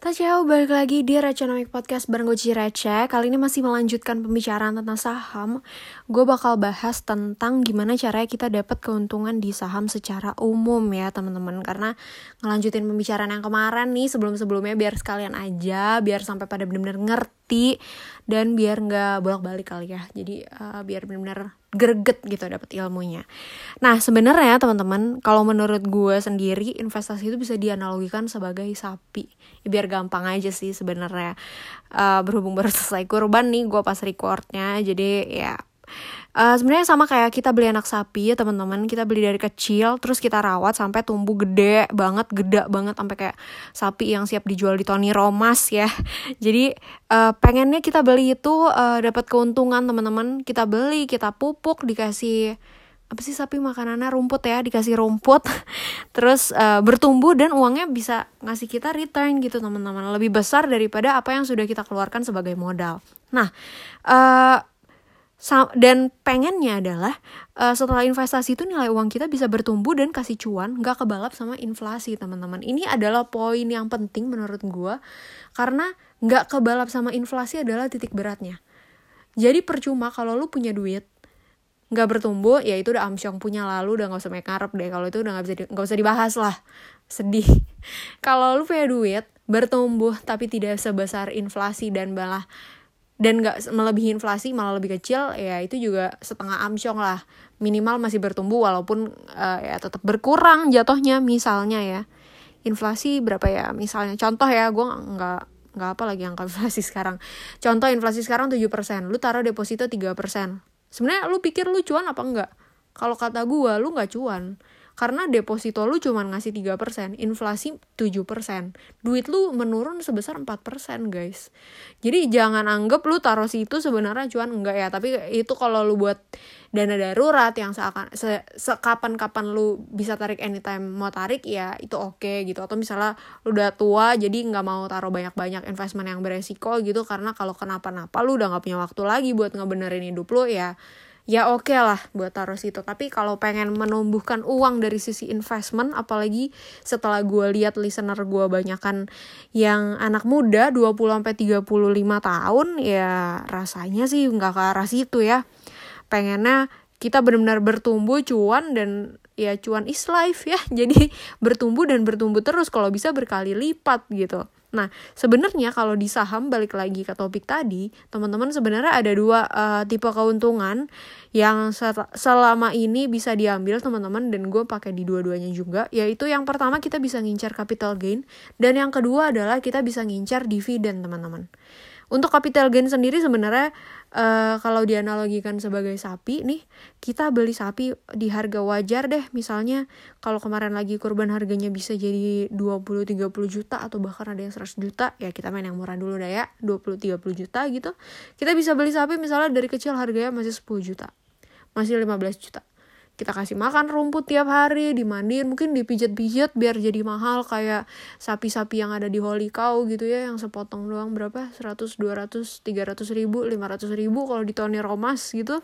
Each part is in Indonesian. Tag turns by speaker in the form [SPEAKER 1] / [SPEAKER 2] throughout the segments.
[SPEAKER 1] Ciao, balik lagi di Reconomic Podcast bareng gue Cici Receh Kali ini masih melanjutkan pembicaraan tentang saham. Gue bakal bahas tentang gimana caranya kita dapat keuntungan di saham secara umum ya teman-teman. Karena ngelanjutin pembicaraan yang kemarin nih sebelum-sebelumnya biar sekalian aja Biar sampai pada bener-bener ngerti Dan biar nggak bolak-balik kali ya Jadi uh, biar bener-bener greget gitu dapat ilmunya. Nah sebenarnya teman-teman kalau menurut gue sendiri investasi itu bisa dianalogikan sebagai sapi. Ya, biar gampang aja sih sebenarnya uh, berhubung baru selesai kurban nih gue pas recordnya jadi ya Uh, sebenarnya sama kayak kita beli anak sapi ya teman-teman. Kita beli dari kecil terus kita rawat sampai tumbuh gede banget gede banget sampai kayak sapi yang siap dijual di Tony Romas ya. Jadi uh, pengennya kita beli itu uh, dapat keuntungan teman-teman. Kita beli kita pupuk dikasih apa sih sapi makanannya? Rumput ya dikasih rumput. Terus uh, bertumbuh dan uangnya bisa ngasih kita return gitu teman-teman. Lebih besar daripada apa yang sudah kita keluarkan sebagai modal. Nah uh, dan pengennya adalah uh, setelah investasi itu nilai uang kita bisa bertumbuh dan kasih cuan nggak kebalap sama inflasi teman-teman. Ini adalah poin yang penting menurut gue karena nggak kebalap sama inflasi adalah titik beratnya. Jadi percuma kalau lu punya duit nggak bertumbuh ya itu udah amsyong punya lalu udah nggak usah make deh. Kalau itu udah nggak bisa nggak usah dibahas lah. Sedih. Kalau lu punya duit bertumbuh tapi tidak sebesar inflasi dan malah dan nggak melebihi inflasi malah lebih kecil ya itu juga setengah amsyong lah. Minimal masih bertumbuh walaupun uh, ya tetap berkurang jatuhnya misalnya ya. Inflasi berapa ya? Misalnya contoh ya gue nggak nggak apa lagi angka inflasi sekarang. Contoh inflasi sekarang 7% lu taruh deposito 3% sebenarnya lu pikir lu cuan apa enggak? Kalau kata gue lu nggak cuan karena deposito lu cuma ngasih 3%, inflasi 7%. Duit lu menurun sebesar 4%, guys. Jadi jangan anggap lu taruh situ sebenarnya cuan enggak ya, tapi itu kalau lu buat dana darurat yang seakan se, sekapan-kapan lu bisa tarik anytime mau tarik ya itu oke okay, gitu atau misalnya lu udah tua jadi nggak mau taruh banyak-banyak investment yang beresiko gitu karena kalau kenapa-napa lu udah nggak punya waktu lagi buat ngebenerin hidup lu ya ya oke okay lah buat taruh situ. Tapi kalau pengen menumbuhkan uang dari sisi investment apalagi setelah gue lihat listener gue banyakan yang anak muda 20 sampai 35 tahun ya rasanya sih nggak ke arah situ ya. Pengennya kita benar-benar bertumbuh cuan dan ya cuan is life ya. Jadi bertumbuh dan bertumbuh terus kalau bisa berkali lipat gitu Nah, sebenarnya kalau di saham balik lagi ke topik tadi, teman-teman sebenarnya ada dua uh, tipe keuntungan yang selama ini bisa diambil teman-teman dan gue pakai di dua-duanya juga, yaitu yang pertama kita bisa ngincar capital gain dan yang kedua adalah kita bisa ngincar dividen, teman-teman. Untuk capital gain sendiri sebenarnya uh, kalau dianalogikan sebagai sapi nih, kita beli sapi di harga wajar deh. Misalnya kalau kemarin lagi kurban harganya bisa jadi 20 30 juta atau bahkan ada yang 100 juta, ya kita main yang murah dulu dah ya, 20 30 juta gitu. Kita bisa beli sapi misalnya dari kecil harganya masih 10 juta. Masih 15 juta kita kasih makan rumput tiap hari dimandiin mungkin dipijat-pijat biar jadi mahal kayak sapi-sapi yang ada di Holy Cow gitu ya yang sepotong doang berapa? 100 200 300 ribu 500 ribu kalau di Tony Romas gitu.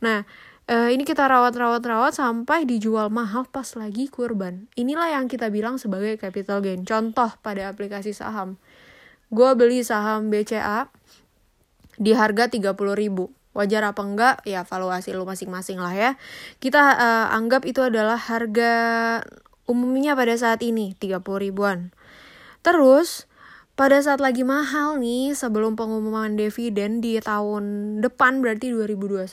[SPEAKER 1] Nah eh, ini kita rawat-rawat-rawat sampai dijual mahal pas lagi kurban. Inilah yang kita bilang sebagai capital gain. Contoh pada aplikasi saham. Gue beli saham BCA di harga 30 ribu wajar apa enggak ya valuasi lu masing-masing lah ya. Kita uh, anggap itu adalah harga umumnya pada saat ini 30 ribuan. Terus pada saat lagi mahal nih sebelum pengumuman dividen di tahun depan berarti 2021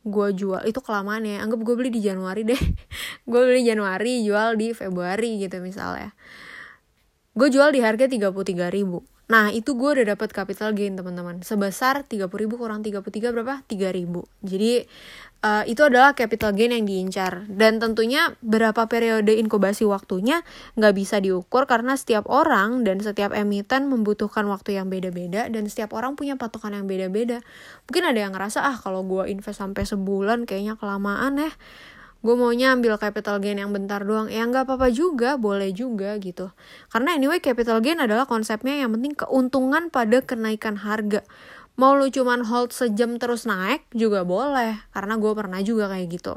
[SPEAKER 1] gue jual itu kelamaan ya anggap gue beli di Januari deh. Gue beli Januari jual di Februari gitu misalnya. Gue jual di harga 33 ribu Nah, itu gue udah dapat capital gain, teman-teman. Sebesar 30.000 kurang 33 berapa? 3.000. Jadi, uh, itu adalah capital gain yang diincar. Dan tentunya berapa periode inkubasi waktunya nggak bisa diukur karena setiap orang dan setiap emiten membutuhkan waktu yang beda-beda dan setiap orang punya patokan yang beda-beda. Mungkin ada yang ngerasa, ah kalau gue invest sampai sebulan kayaknya kelamaan ya gue maunya ambil capital gain yang bentar doang. Ya nggak apa-apa juga boleh juga gitu. Karena anyway capital gain adalah konsepnya yang penting keuntungan pada kenaikan harga. Mau lu cuman hold sejam terus naik juga boleh karena gue pernah juga kayak gitu.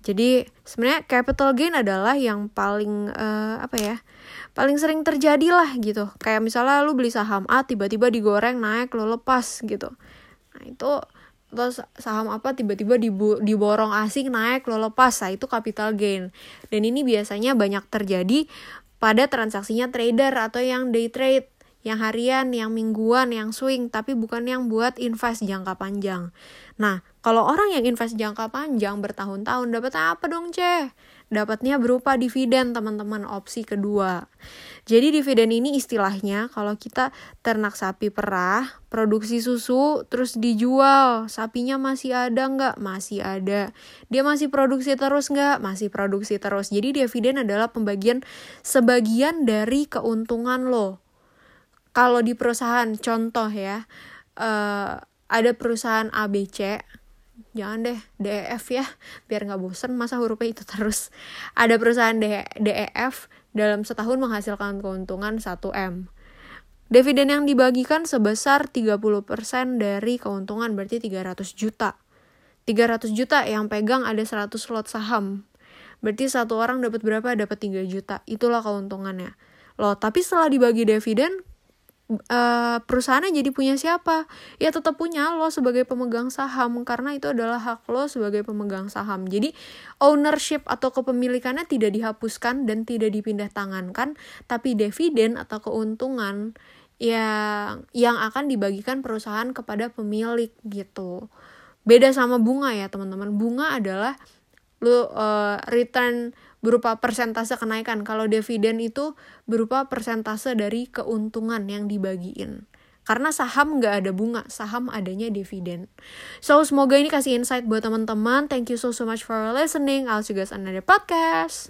[SPEAKER 1] Jadi sebenarnya capital gain adalah yang paling uh, apa ya paling sering terjadi lah gitu. Kayak misalnya lu beli saham A tiba-tiba digoreng naik lo lepas gitu. Nah itu terus saham apa tiba-tiba diborong asing naik lo lepas. Nah itu capital gain. Dan ini biasanya banyak terjadi pada transaksinya trader atau yang day trade yang harian, yang mingguan, yang swing, tapi bukan yang buat invest jangka panjang. Nah, kalau orang yang invest jangka panjang bertahun-tahun dapat apa dong, Ceh? dapatnya berupa dividen teman-teman opsi kedua. Jadi dividen ini istilahnya kalau kita ternak sapi perah, produksi susu, terus dijual, sapinya masih ada nggak? Masih ada. Dia masih produksi terus nggak? Masih produksi terus. Jadi dividen adalah pembagian sebagian dari keuntungan lo. Kalau di perusahaan, contoh ya, uh, ada perusahaan ABC, jangan deh DEF ya biar nggak bosen masa hurufnya itu terus. Ada perusahaan DEF dalam setahun menghasilkan keuntungan 1M dividen yang dibagikan sebesar 30% dari keuntungan berarti 300 juta. 300 juta yang pegang ada 100 slot saham. Berarti satu orang dapat berapa? Dapat 3 juta. Itulah keuntungannya. Loh tapi setelah dibagi dividen uh, perusahaannya jadi punya siapa? Ya tetap punya lo sebagai pemegang saham karena itu adalah hak lo sebagai pemegang saham. Jadi ownership atau kepemilikannya tidak dihapuskan dan tidak dipindah tangankan, tapi dividen atau keuntungan yang yang akan dibagikan perusahaan kepada pemilik gitu. Beda sama bunga ya teman-teman. Bunga adalah lo uh, return berupa persentase kenaikan. Kalau dividen itu berupa persentase dari keuntungan yang dibagiin. Karena saham nggak ada bunga, saham adanya dividen. So, semoga ini kasih insight buat teman-teman. Thank you so, so much for listening. I'll see you guys on another podcast.